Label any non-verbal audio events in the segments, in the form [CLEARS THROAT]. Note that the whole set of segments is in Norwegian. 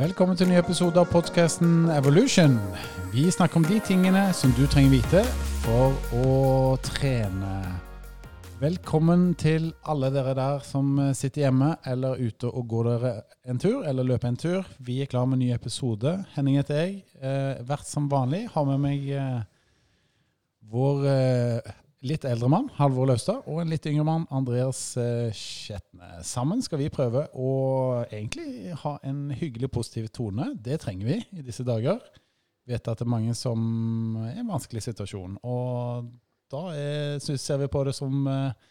Velkommen til en ny episode av podkasten Evolution. Vi snakker om de tingene som du trenger vite for å trene. Velkommen til alle dere der som sitter hjemme eller ute og går dere en tur, eller løper en tur. Vi er klar med en ny episode. Henning heter jeg. Eh, vært som vanlig. Har med meg eh, vår eh, litt eldre mann, Halvor Laustad, og en litt yngre mann, Andreas eh, Skjetne. Sammen skal vi prøve å egentlig ha en hyggelig, positiv tone. Det trenger vi i disse dager. Vi Vet at det er mange som er i en vanskelig situasjon. Og da er, ser vi på det som eh,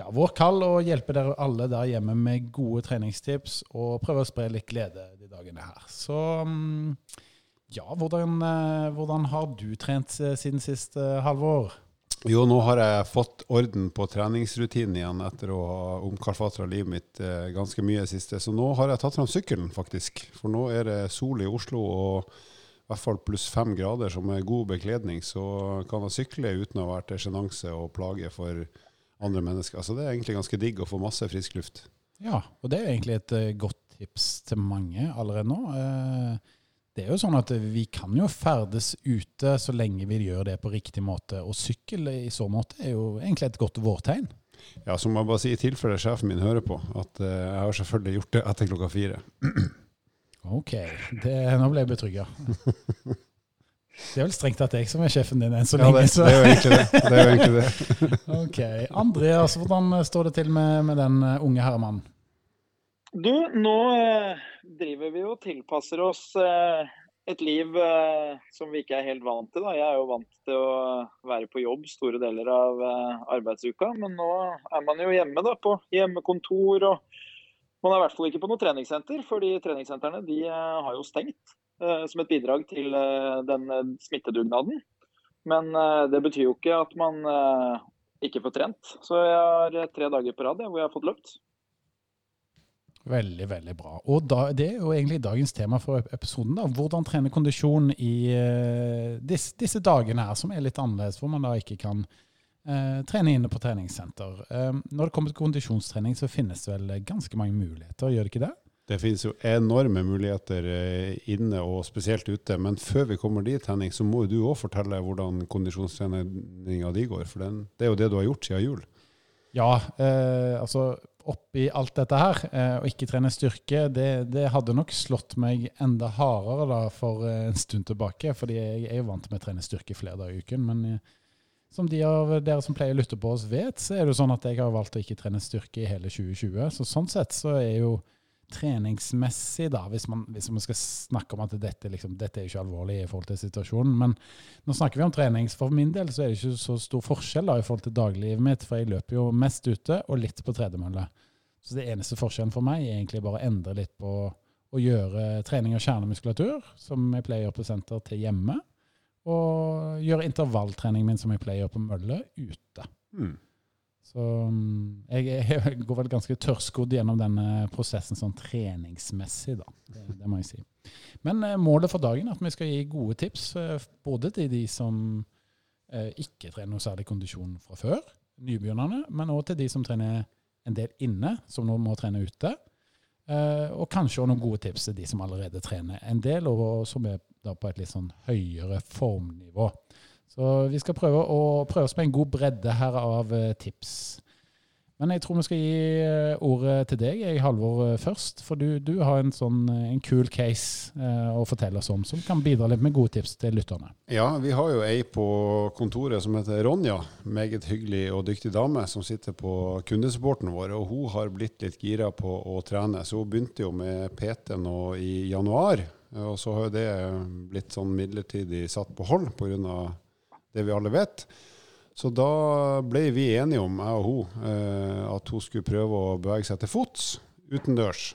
ja, vår kall å hjelpe dere alle der hjemme med gode treningstips og prøve å spre litt glede de dagene her. Så mm, ja, hvordan, eh, hvordan har du trent siden sist, Halvor? Jo, nå har jeg fått orden på treningsrutinen igjen etter å ha omkalfatra livet mitt ganske mye i siste. Så nå har jeg tatt fram sykkelen, faktisk. For nå er det sol i Oslo. og i hvert fall pluss fem grader, som er god bekledning, så kan jeg sykle uten å være til sjenanse og plage for andre mennesker. Så det er egentlig ganske digg å få masse frisk luft. Ja, og det er egentlig et uh, godt tips til mange allerede nå. Uh, det er jo sånn at vi kan jo ferdes ute så lenge vi gjør det på riktig måte. Og sykkel i så måte er jo egentlig et godt vårtegn. Ja, så må jeg bare si i tilfelle sjefen min hører på, at uh, jeg har selvfølgelig gjort det etter klokka fire. [CLEARS THROAT] Ok, det, nå ble jeg betrygga. [LAUGHS] Det er vel strengt tatt jeg som er sjefen din enn så lenge. Ja, det, det, er jo egentlig det. det, er jo egentlig det. [LAUGHS] ok. Andreas, hvordan står det til med, med den uh, unge herremannen? Du, nå uh, driver vi og tilpasser oss uh, et liv som vi ikke er helt vant til. Da. Jeg er jo vant til å være på jobb store deler av arbeidsuka, men nå er man jo hjemme da, på hjemmekontor. og man er i hvert fall ikke på noe treningssenter, fordi treningssentrene de eh, har jo stengt eh, som et bidrag til eh, den smittedugnaden. Men det betyr jo ikke at man ikke får trent. Så jeg har tre dager på rad hvor jeg har fått løpt. Veldig, veldig bra. Og da, Det er jo egentlig dagens tema for episoden. da. Hvordan trene kondisjon i uh, disse, disse, dagene her, som er litt annerledes, hvor man da ikke kan uh, trene inne på treningssenter. Uh, når det kommer til kondisjonstrening, så finnes det vel ganske mange muligheter, gjør det ikke det? Det finnes jo enorme muligheter eh, inne og spesielt ute. Men før vi kommer dit, Henning, så må du òg fortelle hvordan kondisjonstreninga di går. For den, det er jo det du har gjort siden jul. Ja, eh, altså oppi alt dette her, og å ikke trene styrke, det, det, hadde nok slått meg enda hardere da for en stund tilbake. fordi jeg er jo vant med å trene styrke flere dager i uken. men som de av dere som pleier å lytte på oss vet, så er det jo sånn at jeg har valgt å ikke trene styrke i hele 2020. Så sånn sett så er jo treningsmessig, da, hvis man, hvis man skal snakke om at dette, liksom, dette er ikke alvorlig i forhold til situasjonen, men nå snakker vi om trening. For min del så er det ikke så stor forskjell da, i forhold til dagliglivet mitt, for jeg løper jo mest ute og litt på tredemølle. Så det eneste forskjellen for meg er egentlig bare å endre litt på å gjøre trening av kjernemuskulatur, som jeg pleier å gjøre på senter, til hjemme og gjøre intervalltrening min som jeg pleier å gjøre på mølle, ute. Mm. Så mm, jeg, [LAUGHS] jeg, går vel ganske tørrskodd gjennom denne prosessen sånn treningsmessig, da. Det, det, må jeg si. Men eh, målet for dagen er at vi skal gi gode tips eh, både til de som eh, ikke trener noe særlig kondisjon fra før, nybegynnerne, men òg til de som trener en del inne, som nå må trene ute. Og kanskje også noen gode tips til de som allerede trener en del, og som er da på et litt sånn høyere formnivå. Så vi skal prøve å prøve oss med en god bredde her av eh, tips. Men jeg tror vi skal gi eh, ordet til deg, jeg, Halvor, eh, først. For du, du har en sånn en kul case eh, å fortelle oss om, som kan bidra litt med gode tips til lytterne. Ja, vi har jo ei på kontoret som heter Ronja. Meget hyggelig og dyktig dame som sitter på kundesupporten vår. Og hun har blitt litt gira på å trene, så hun begynte jo med PT nå i januar. Og så har jo det blitt sånn midlertidig satt på hold pga. Det vi alle vet. Så da ble vi enige om, jeg og hun, eh, at hun skulle prøve å bevege seg til fots utendørs.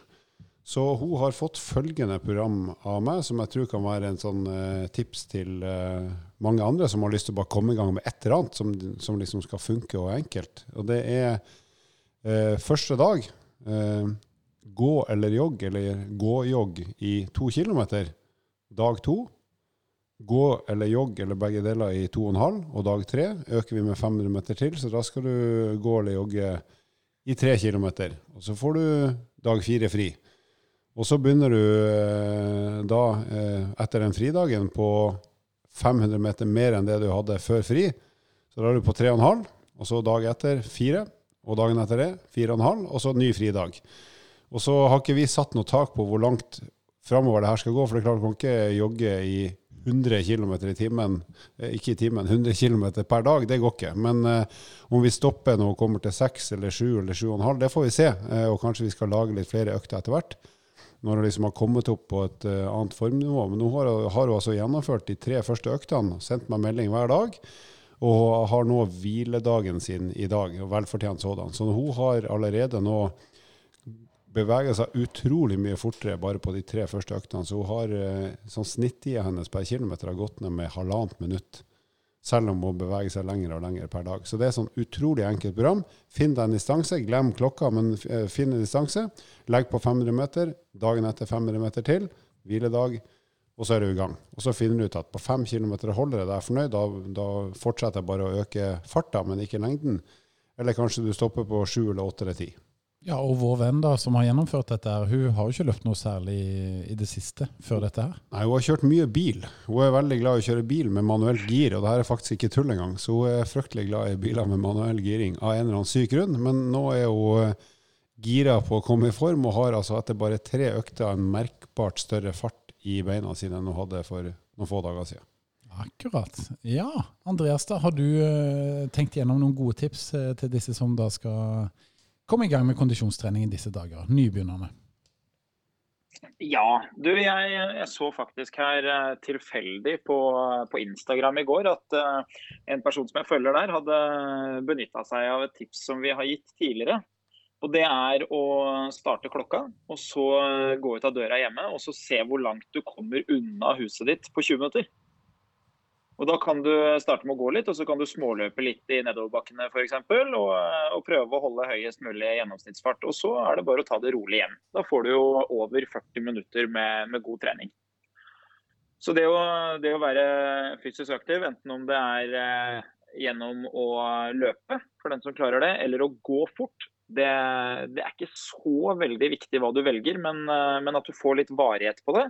Så hun har fått følgende program av meg, som jeg tror kan være en sånn eh, tips til eh, mange andre som har lyst til å bare komme i gang med et eller annet som, som liksom skal funke og enkelt. Og det er eh, første dag gå eller jogg, eller gå-jogg i to kilometer. Dag to gå eller jogg eller begge deler i to og en halv, og dag tre øker vi med 500 meter til, så da skal du gå eller jogge i tre kilometer. Og så får du dag fire fri. Og så begynner du eh, da, eh, etter den fridagen, på 500 meter mer enn det du hadde før fri. Så da er du på 3,5, og så dag etter 4, og dagen etter det 4,5, og så ny fridag. Og så har ikke vi satt noe tak på hvor langt framover det her skal gå, for det er klart du kan ikke jogge i 100 km i timen, eh, ikke i timen, 100 km per dag, det går ikke. Men eh, om vi stopper når hun kommer til 6 eller 7 eller 7,5, det får vi se. Eh, og kanskje vi skal lage litt flere økter etter hvert når hun liksom har kommet opp på et uh, annet formnivå. Men nå har, har hun altså gjennomført de tre første øktene, sendt meg melding hver dag. Og har nå hviledagen sin i dag, og velfortjent sådan. Så hun har allerede nå beveget seg utrolig mye fortere bare på de tre første øktene. Så hun har uh, sånn snittida hennes per kilometer har gått ned med halvannet minutt selv om hun beveger seg lenger og lenger per dag. Så det er sånn utrolig enkelt program. Finn deg en distanse, glem klokka, men eh, finn en distanse. Legg på 500 meter, dagen etter 500 meter til, hviledag, og så er du i gang. Og så finner du ut at på 5 km holder det deg fornøyd, da, da fortsetter jeg bare å øke farta, men ikke lengden. Eller kanskje du stopper på 7 eller 8 eller 10. Ja, og vår venn da, som har gjennomført dette, her, hun har jo ikke løpt noe særlig i det siste før dette her. Nei, hun har kjørt mye bil. Hun er veldig glad i å kjøre bil med manuelt gir, og det her er faktisk ikke tull engang. Så hun er fryktelig glad i biler med manuell giring av en eller annen syk grunn. Men nå er hun eh, gira på å komme i form, og har altså etter bare tre økter en merkbart større fart i beina sine enn hun hadde for noen få dager siden. Akkurat. Ja, Andreas, da har du uh, tenkt gjennom noen gode tips uh, til disse som da skal Kom i gang med kondisjonstrening i disse dager. Nybegynnerne. Ja, du jeg, jeg, så faktisk her uh, tilfeldig på, på, Instagram i går at uh, en person som jeg følger der, hadde benytta seg av et tips som vi har gitt tidligere. Og Det er å starte klokka, og så gå ut av døra hjemme og så se hvor langt du kommer unna huset ditt på 20 minutter. Og Da kan du starte med å gå litt, og så kan du småløpe litt i nedoverbakkene f.eks. Og, og prøve å holde høyest mulig gjennomsnittsfart. Og så er det bare å ta det rolig igjen. Da får du jo over 40 minutter med, med god trening. Så det å, det å, være fysisk aktiv, enten om det er eh, gjennom å løpe, for den som klarer det, eller å gå fort, det, det er ikke så veldig viktig hva du velger, men, eh, men at du får litt varighet på det.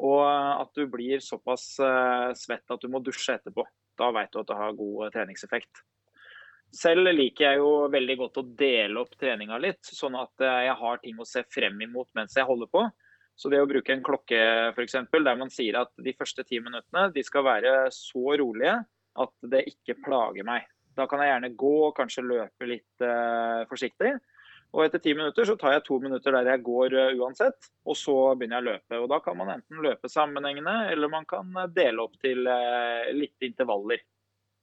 Og at du blir såpass eh, svett at du må dusje etterpå. Da veit du at det har god eh, treningseffekt. Selv liker jeg jo veldig godt å dele opp treninga litt, sånn at eh, jeg har ting å se frem imot mens jeg holder på. Så det å bruke en klokke f.eks., der man sier at de første ti minuttene de skal være så rolige at det ikke plager meg. Da kan jeg gjerne gå kanskje løpe litt uh, forsiktig. Og etter ti minutter så tar jeg to minutter der jeg går uh, uansett, og så begynner jeg å løpe. Og da kan man enten løpe sammenhengende, eller man kan eh, dele opp til uh, litt intervaller.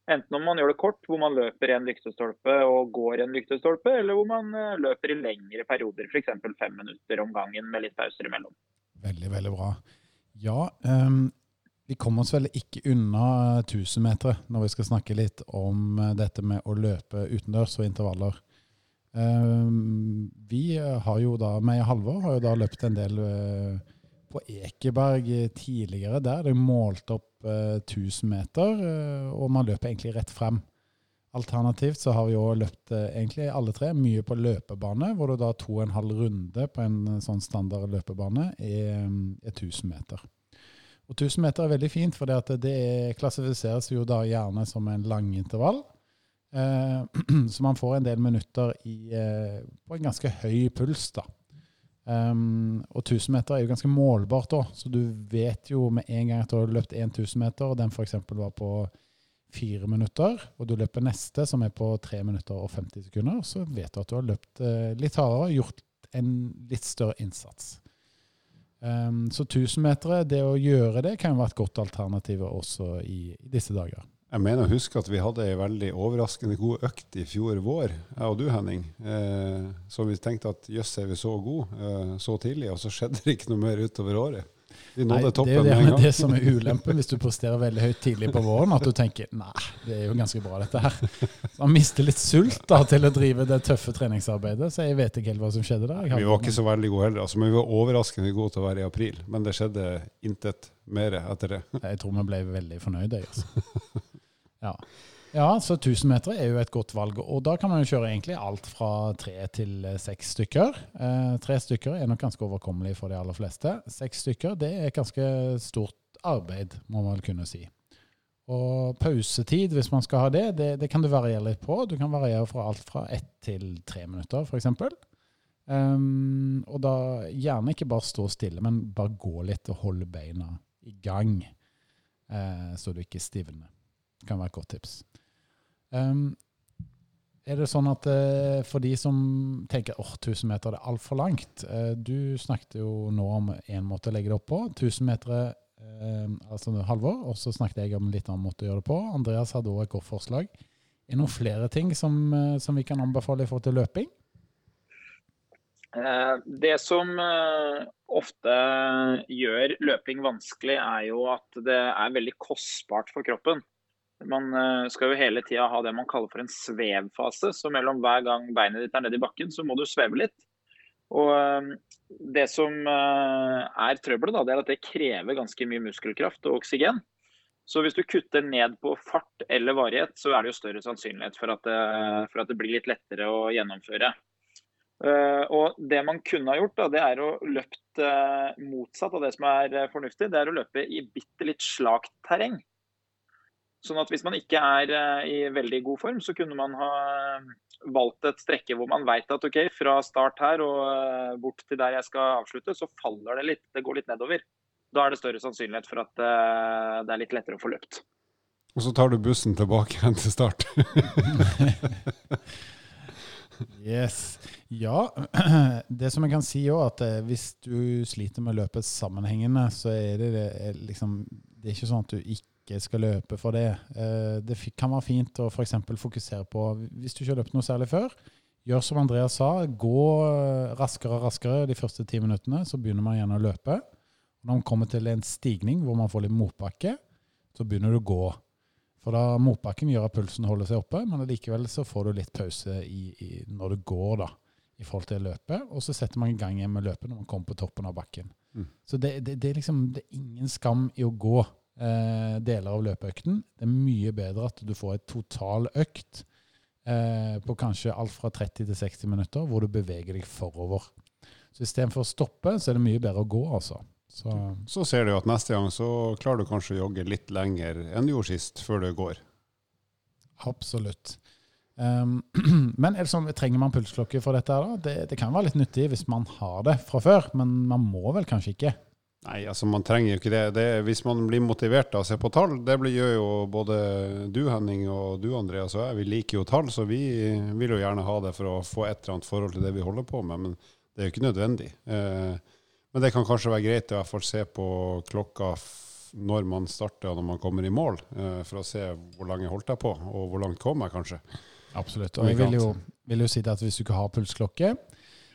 Enten om man gjør det kort, hvor man løper i en lyktestolpe og går i en lyktestolpe, eller hvor man løper i lengre perioder, f.eks. fem minutter om gangen med litt pauser imellom. Veldig, veldig bra. Ja, um, vi kommer oss vel ikke unna 1000 meter når vi skal snakke litt om dette med å løpe utendørs og intervaller. Ehm, vi har jo da, meg og Halvor har jo da løpt en del eh, på Ekeberg tidligere. Der det er målt opp 1000 eh, meter, eh, og man løper egentlig rett frem. Alternativt så har vi òg løpt egentlig alle tre mye på løpebane, hvor du da to og en halv runde på en sånn standard løpebane er, er 1000 meter. Og 1000 meter er veldig fint, for det klassifiseres jo da gjerne som en langintervall. Eh, [CLEARS THROAT] så man får en del minutter i, eh, på en ganske høy puls. da. Um, og 1000 meter er jo ganske målbart da, så du vet jo med en gang at du har løpt 1000 meter, og den f.eks. var på fire minutter, og du løper neste, som er på tre minutter og 50 sekunder, så vet du at du har løpt uh, litt hardere, gjort en litt større innsats. Um, så 1000 meter, det å gjøre det, kan jo være et godt alternativ også i, i disse dager. Jeg mener å huske at vi hadde ei veldig overraskende god økt i fjor vår, jeg og du Henning. Eh, så vi tenkte at jøss, er vi så gode eh, så tidlig, og så skjedde det ikke noe mer utover året. Vi nådde nei, toppen det er det, med en [LAUGHS] gang. Det som er ulempen hvis du presterer veldig høyt tidlig på våren, at du tenker nei, det er jo ganske bra dette her. Så Man mister litt sult da til å drive det tøffe treningsarbeidet, så jeg vet ikke helt hva som skjedde der. Vi var ikke så veldig gode heller, altså, men vi var overraskende gode til å være i april. Men det skjedde intet mer etter det. Jeg tror vi ble veldig fornøyde. Altså. [LAUGHS] Ja. Ja, så 1000 meter er jo et godt valg. Og da kan man jo kjøre egentlig alt fra tre til seks stykker. Eh, tre stykker er nok ganske overkommelig for de aller fleste. Seks stykker det er ganske stort arbeid, må man vel kunne si. Og pausetid, hvis man skal ha det, det, det kan du variere litt på. Du kan variere fra alt fra ett til tre minutter, f.eks. Um, ehm, og da gjerne ikke bare stå stille, men bare gå litt og holde beina i gang, uh, så du ikke stivner. Kan være et godt tips. Um, er det sånn at uh, for de som tenker åh, 1000 meter det er altfor langt uh, Du snakket jo nå om én måte å legge det opp på. 1000 meter uh, altså halvår. Og så snakket jeg om en litt annen måte å gjøre det på. Andreas hadde òg et godt forslag. Er det noen flere ting som, som vi kan anbefale i forhold til løping? Det som ofte gjør løping vanskelig, er jo at det er veldig kostbart for kroppen. Man eh, skal jo hele tida ha det man kaller for en svevfase. Så mellom hver gang beinet ditt er nede i bakken, så må du sveve litt. Og eh, det som eh, er trøbbelet, da, det er at det krever ganske mye muskelkraft og oksygen. Så hvis du kutter ned på fart eller varighet, så er det jo større sannsynlighet for at det, for at det blir litt lettere å gjennomføre. Og det man kunne ha gjort, da, det er å løpt motsatt av det som er fornuftig. Det er å løpe i bitte litt slakt terreng. Sånn at hvis man ikke er eh, i veldig god form, så kunne man ha eh, valgt et strekke hvor man vet at ok, fra start her og eh, bort til der jeg skal avslutte, så faller det litt. Det går litt nedover. Da er det større sannsynlighet for at det er litt lettere å få løpt. Og så tar du bussen tilbake igjen til start. [LAUGHS] yes. Ja, [CLEARS THROAT] det som jeg kan si òg, at hvis du sliter med å løpe sammenhengende, så er det, det liksom Det er ikke sånn at du ikke ikke skal løpe for det. Eh, det kan være fint å f.eks. fokusere på, hvis du ikke har løpt noe særlig før, gjør som Andreas sa, gå eh, raskere og raskere de første ti minuttene. Så begynner man gjerne å løpe. Når man kommer til en stigning hvor man får litt motbakke, så begynner du å gå. For da motbakken gjør at pulsen holder seg oppe, men likevel så får du litt pause i, i, når du går, da, i forhold til løpet. Og så setter man i gang igjen med løpet når man kommer på toppen av bakken. Mm. Så det, det, det, er liksom, det er ingen skam i å gå eh, deler av løpeøkten. Det er mye bedre at du får et total økt eh, på kanskje alt fra 30 til 60 minutter, hvor du beveger deg forover. Så Istedenfor å stoppe, så er det mye bedre å gå, altså. Så. så ser du at neste gang så klarer du kanskje å jogge litt lenger enn du gjorde sist, før du går. Absolutt. Um, [CLEARS THROAT] men sånn, trenger man pulsklokke for dette? da? Det, det, kan være litt nyttig hvis man har det fra før, men man må vel kanskje ikke? Nei, altså man trenger jo ikke det. det. Hvis man blir motivert av å se på tall, det gjør jo både du Henning og du Andreas og jeg. Vi liker jo tall, så vi vil jo gjerne ha det for å få et eller annet forhold til det vi holder på med. Men det er jo ikke nødvendig. Eh, men det kan kanskje være greit å i hvert fall se på klokka når man starter og når man kommer i mål, eh, for å se hvor lenge holdt jeg på, og hvor langt kom jeg kanskje. Absolutt. Og jeg vil jo, vil jo si at hvis du ikke har pulsklokke,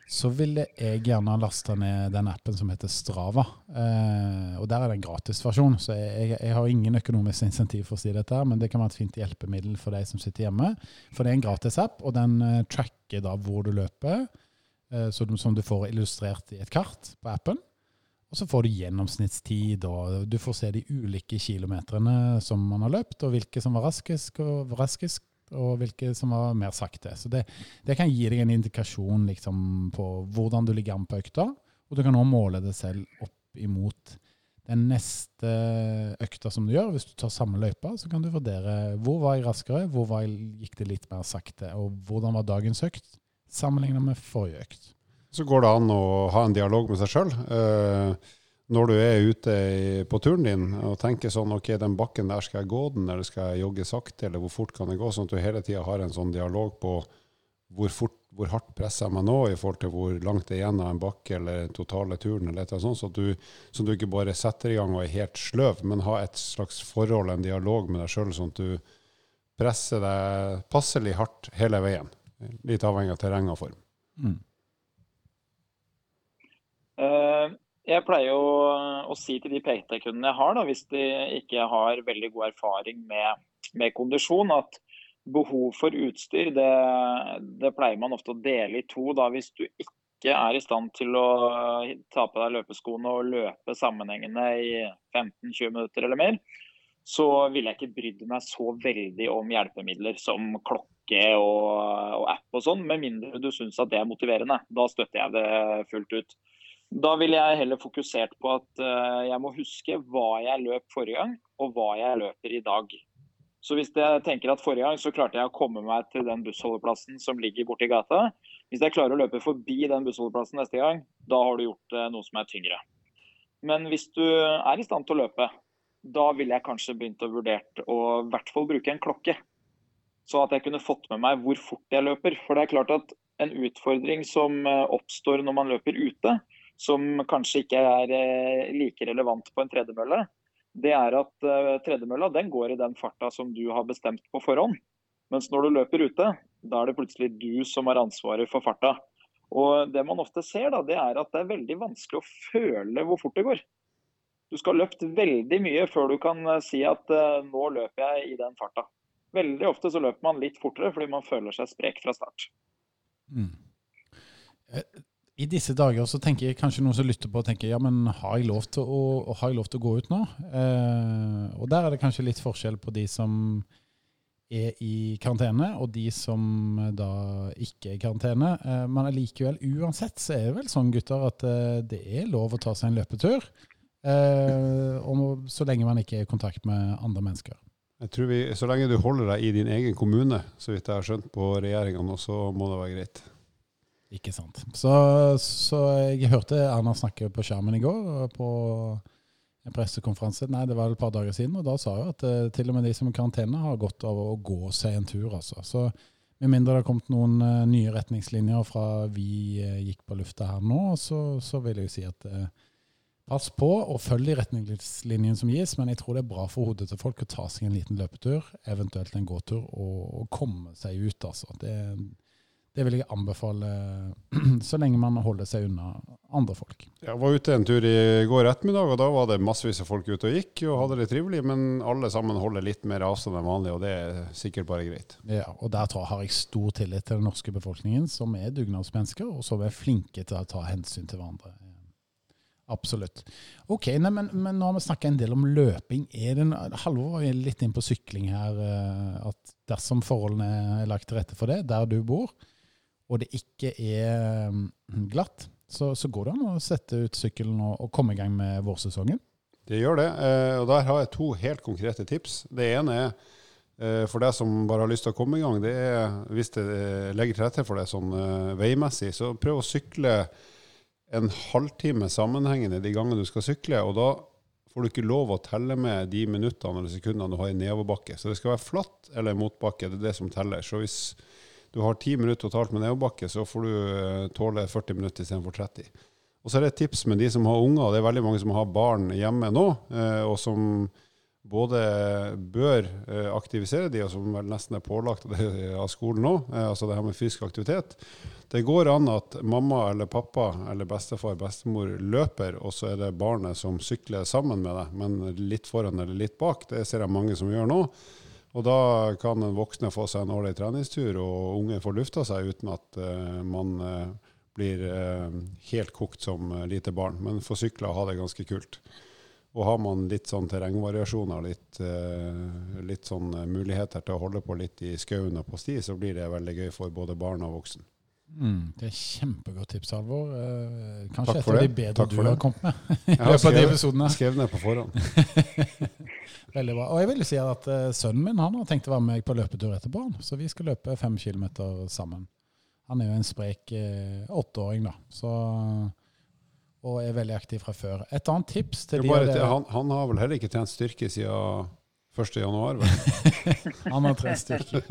så ville jeg gjerne lasta ned den appen som heter Strava. Eh, og Der er det en gratisversjon, så jeg, jeg, har ingen økonomisk insentiv for å si dette, men det kan være et fint hjelpemiddel for deg som sitter hjemme. For det er en gratis app, og den eh, tracker da hvor du løper, eh, du, som du får illustrert i et kart på appen. Og så får du gjennomsnittstid, og du får se de ulike kilometerne som man har løpt, og hvilke som var raskest, og raskest og hvilke som var mer sakte. Så det, det kan gi deg en indikasjon liksom, på hvordan du ligger an på økta. Og du kan òg måle det selv opp imot den neste økta som du gjør. Hvis du tar samme løypa, så kan du vurdere hvor var jeg raskere, hvor var jeg, gikk det litt mer sakte, og hvordan var dagens økt sammenlignet med forrige økt. Så går det an å ha en dialog med seg sjøl. Uh, når du er ute på turen din og tenker sånn OK, den bakken der, skal jeg gå den, eller skal jeg jogge sakte, eller hvor fort kan jeg gå? Sånn at du hele tida har en sånn dialog på hvor, fort, hvor hardt presser jeg meg nå i forhold til hvor langt det er igjen av en bakke eller den totale turen, eller et eller sånt, så at du, så du ikke bare setter i gang og er helt sløv, men har et slags forhold, en dialog med deg sjøl, sånn at du presser deg passelig hardt hele veien. Litt avhengig av terreng og form. Mm. Uh, jeg pleier jo å si til de PT-kundene jeg har, da, hvis de ikke har veldig god erfaring med, med kondisjon, at behov for utstyr det, det, pleier man ofte å dele i to. Da, hvis du ikke er i stand til å ta på deg løpeskoene og løpe sammenhengende i 15-20 minutter eller mer, så ville jeg ikke brydd meg så veldig om hjelpemidler som klokke og, og app og sånn, med mindre du syns at det er motiverende. Da støtter jeg det fullt ut. Da ville jeg heller fokusert på at uh, jeg må huske hva jeg løp forrige gang, og hva jeg løper i dag. Så hvis jeg tenker at forrige gang så klarte jeg å komme meg til den bussholdeplassen som ligger borti gata. Hvis jeg klarer å løpe forbi den bussholdeplassen neste gang, da har du gjort uh, noe som er tyngre. Men hvis du er i stand til å løpe, da ville jeg kanskje begynt å vurdere å i hvert fall bruke en klokke. Så at jeg kunne fått med meg hvor fort jeg løper. For det er klart at en utfordring som eh, oppstår når man løper ute, som kanskje ikke er eh, like relevant på en tredemølle, det er at eh, tredemølla går i den farta som du har bestemt på forhånd. Mens når du løper ute, da er det plutselig du som har ansvaret for farta. Og Det man ofte ser, da, det er at det er veldig vanskelig å føle hvor fort det går. Du skal ha løpt veldig mye før du kan eh, si at nå løper jeg i den farta. Veldig ofte så løper man litt fortere fordi man føler seg sprek fra start. Mm. Eh, I disse dager så tenker jeg kanskje noen som lytter på og tenker ja, men har jeg lov til å, jeg lov til å gå ut nå? Eh, og der er det kanskje litt forskjell på de som er i karantene, og de som da ikke er i karantene. Eh, men allikevel, uansett så er det vel sånn, gutter, at eh, det er lov å ta seg en løpetur. Eh, og så lenge man ikke er i kontakt med andre mennesker. Jeg tror vi, Så lenge du holder deg i din egen kommune, så vidt jeg har skjønt på regjeringa nå, så må det være greit. Ikke sant. Så, så jeg hørte Erna snakke på skjermen i går, på en pressekonferanse. Nei, det var et par dager siden, og da sa hun at uh, til og med de som er i karantene, har godt av å gå seg en tur. altså. Så med mindre det har kommet noen uh, nye retningslinjer fra vi uh, gikk på lufta her nå, så, så vil jeg si at Pass på og følg de retningslinjene som gis, men jeg tror det er bra for hodet til folk å ta seg en liten løpetur, eventuelt en gåtur, og, og komme seg ut. altså. Det, det, vil jeg anbefale [CLEARS THROAT] så lenge man holder seg unna andre folk. Jeg var ute en tur i går ettermiddag, og da var det massevis av folk ute og gikk og hadde det trivelig, men alle sammen holder litt mer avstand enn vanlig, og det er sikkert bare greit. Ja, og der jeg har jeg stor tillit til den norske befolkningen, som er dugnadsmennesker, og som er flinke til å ta hensyn til hverandre. Absolutt. Ok, nei, men, men, nå har vi snakka en del om løping. Er det, Halvor var litt inn på sykling her. Eh, at dersom forholdene er lagt til rette for det, der du bor, og det ikke er mm, glatt, så, så går det an å sette ut sykkelen og, og komme i gang med vårsesongen? Det gjør det. Eh, og der har jeg to helt konkrete tips. Det ene er eh, for deg som bare har lyst til å komme i gang, det er hvis det legger til rette for det sånn veimessig, så prøv å sykle en halvtime sammenhengende de gangene du skal sykle. og da får du ikke lov å telle med de minuttene eller sekundene du har i nedoverbakke. Så det skal være flatt eller motbakke. Det er det som teller. Så hvis du har ti minutter totalt med nedoverbakke, så får du eh, tåle 40 minutter istedenfor 30. Og så er det et tips med de som har unger. Det er veldig mange som har barn hjemme nå, eh, og som både bør eh, aktivisere de, og som vel nesten er pålagt av skolen nå, altså det her med fysisk aktivitet. Det går an at mamma eller pappa eller bestefar bestemor løper, og så er det barnet som sykler sammen med deg, men litt foran eller litt bak. Det ser jeg mange som gjør nå. Og da kan den voksne få seg en årlig treningstur, og unge får lufta seg uten at uh, man uh, blir uh, helt kokt som lite barn. Men får sykla og ha det ganske kult. Og har man litt sånn terrengvariasjoner, litt, litt sånn muligheter til å holde på litt i skauen og på sti, så blir det veldig gøy for både barn og voksen. Mm, det er kjempegodt tips, Alvor. Uh, kanskje et av de bedre Takk du har kommet med. [LAUGHS] i løpet av de episodene. Skrev ned på forhånd. [LAUGHS] veldig bra. Og jeg vil si at uh, sønnen min han har tenkt å være med på løpetur etterpå, så vi skal løpe fem kilometer sammen. Han er jo en sprek åtteåring, da. Så og er veldig aktiv fra før. Et annet tips til de han, han, har vel heller ikke trent styrke siden 1.1., [LAUGHS] han har trent styrke.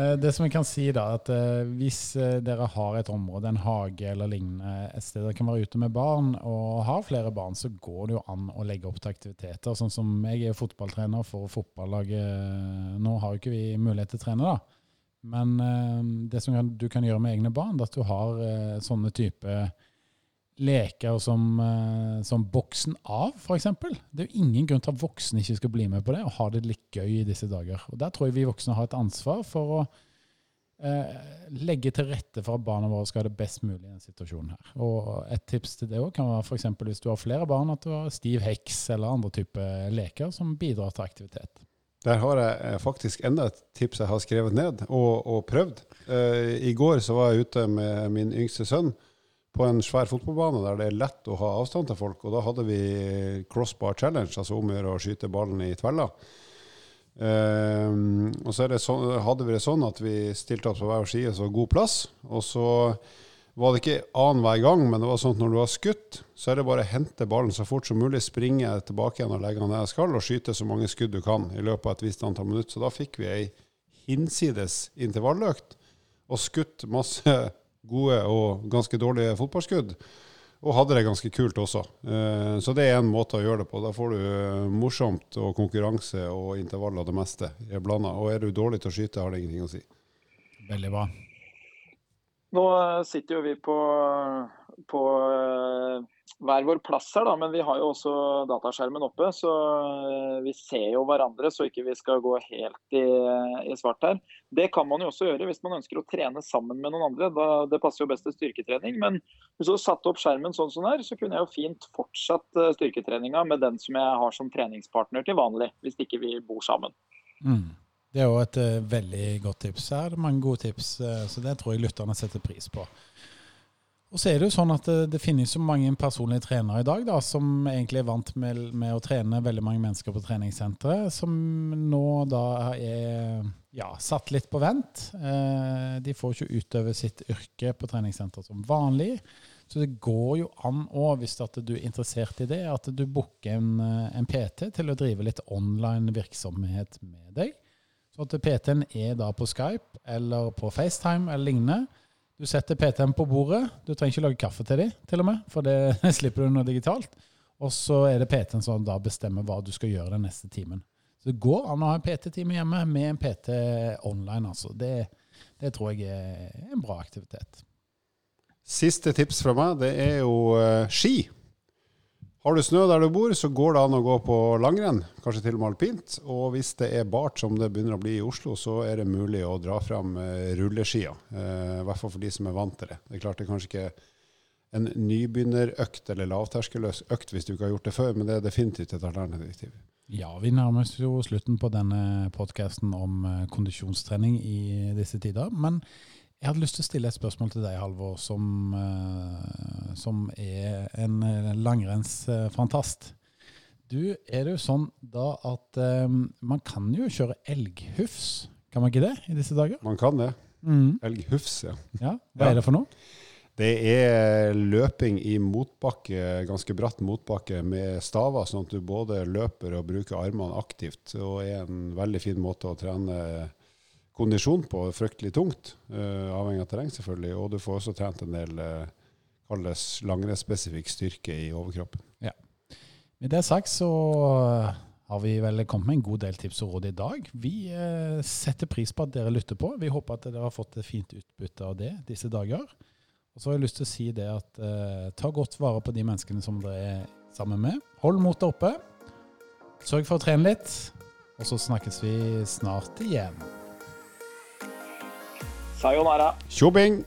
Eh, det som jeg kan si da, at uh, Hvis uh, dere har et område, en hage eller lignende, et sted dere kan være ute med barn, og har flere barn, så går det jo an å legge opp til aktiviteter. Sånn som jeg er fotballtrener for fotballaget. Nå har jo ikke vi mulighet til å trene, da. Men det som du kan gjøre med egne barn, er at du har sånne type leker som, uh, som boksen av, f.eks. Det er jo ingen grunn til at voksne ikke skal bli med på det og ha det litt gøy i disse dager. Og Der tror jeg vi voksne har et ansvar for å eh, legge til rette for at barna våre skal ha det best mulig i denne situasjonen her. Og et tips til det også kan være f.eks. hvis du har flere barn, at du har stiv heks eller andre typer leker som bidrar til aktivitet. Der har jeg eh, faktisk enda et tips jeg har skrevet ned og, og prøvd. Eh, I går så var jeg ute med min yngste sønn på en svær fotballbane der det er lett å ha avstand til folk. Og da hadde vi crossbar challenge, altså om å gjøre å skyte ballen i tvella. Um, og så så, hadde vi det sånn at vi stilte opp på hver side, så god plass. Og så var det ikke annenhver gang, men det var sånn at når du har skutt, så er det bare å hente ballen så fort som mulig, springe tilbake igjen og legge den der jeg skal, og skyte så mange skudd du kan i løpet av et visst antall minutter. Så da fikk vi ei hinsides intervalløkt og skutt masse gode og ganske dårlige fotballskudd. Og hadde det ganske kult også. Eh, så det er en måte å gjøre det på. Da får du eh, morsomt og konkurranse og intervall av det meste blanda. Og er du dårlig til å skyte, har det ingenting å si. Veldig bra. Nå eh, sitter jo vi på, på hver vår plass her, da, men vi har jo også dataskjermen oppe. Så eh, vi ser jo hverandre, så ikke vi skal gå helt i, i, svart her. Det kan man jo også gjøre hvis man ønsker å trene sammen med noen andre. Da, det passer jo best til styrketrening. Men hvis du satte opp skjermen sånn som her, så kunne jeg jo fint fortsatt eh, styrketreninga med den som jeg har som treningspartner til vanlig, hvis ikke vi bor sammen. Mm. Det er jo et uh, veldig godt tips. Her er det mange gode tips, uh, så det tror jeg lytterne setter pris på. Og så er Det jo sånn at det, det finnes jo mange personlige trenere i dag da, som egentlig er vant med, med å trene veldig mange mennesker på treningssenteret, som nå da er ja, satt litt på vent. De får ikke utøve sitt yrke på treningssenter som vanlig. Så det går jo an òg, hvis du er interessert i det, at du booker en, en, PT til å drive litt online virksomhet med deg. Så at PT-en er da på Skype eller på FaceTime eller lignende du setter PTM på bordet. Du trenger ikke lage kaffe til dem, til og med, for det [LAUGHS] slipper du nå digitalt. Og så er det PT-en som da bestemmer hva du skal gjøre den neste timen. Så det går an å ha en PT-time hjemme med en PT online, altså. Det, det, tror jeg er en bra aktivitet. Siste tips fra meg, det er jo uh, ski. Har du snø der du bor, så går det an å gå på langrenn, kanskje til og med alpint. Og hvis det er bart som det begynner å bli i Oslo, så er det mulig å dra fram eh, rulleskia. Eh, I hvert fall for de som er vant til det. Det er klart det er kanskje ikke en nybegynnerøkt eller lavterskeløs økt hvis du ikke har gjort det før, men det er definitivt et alternativ. Ja, vi nærmer oss jo slutten på denne podkasten om eh, kondisjonstrening i disse tider. Men jeg hadde lyst til å stille et spørsmål til deg, Halvor, som, uh, som er en eh, langrennsfantast. Du, er det jo sånn da at um, man kan jo kjøre elghufs, kan man ikke det i disse dager? Man kan det. Mm. Elghufs, ja. ja. Hva ja. er det for noe? Det er løping i motbakke, ganske bratt motbakke med staver, sånn at du både løper og bruker armene aktivt. Og er en veldig fin måte å trene kondisjon på fryktelig tungt, uh, avhengig av terreng selvfølgelig. Og du får også trent en del uh, kalles langrennsspesifikk styrke i overkroppen. Ja. Med det sagt så har vi vel kommet med en god del tips og råd i dag. Vi uh, setter pris på at dere lytter på. Vi håper at dere har fått et fint utbytte av det disse dager. Og så har jeg lyst til å si det at uh, ta godt vare på de menneskene som dere er sammen med. Hold motet oppe. Sørg for å trene litt. Og så snakkes vi snart igjen. さよなら。しょべん。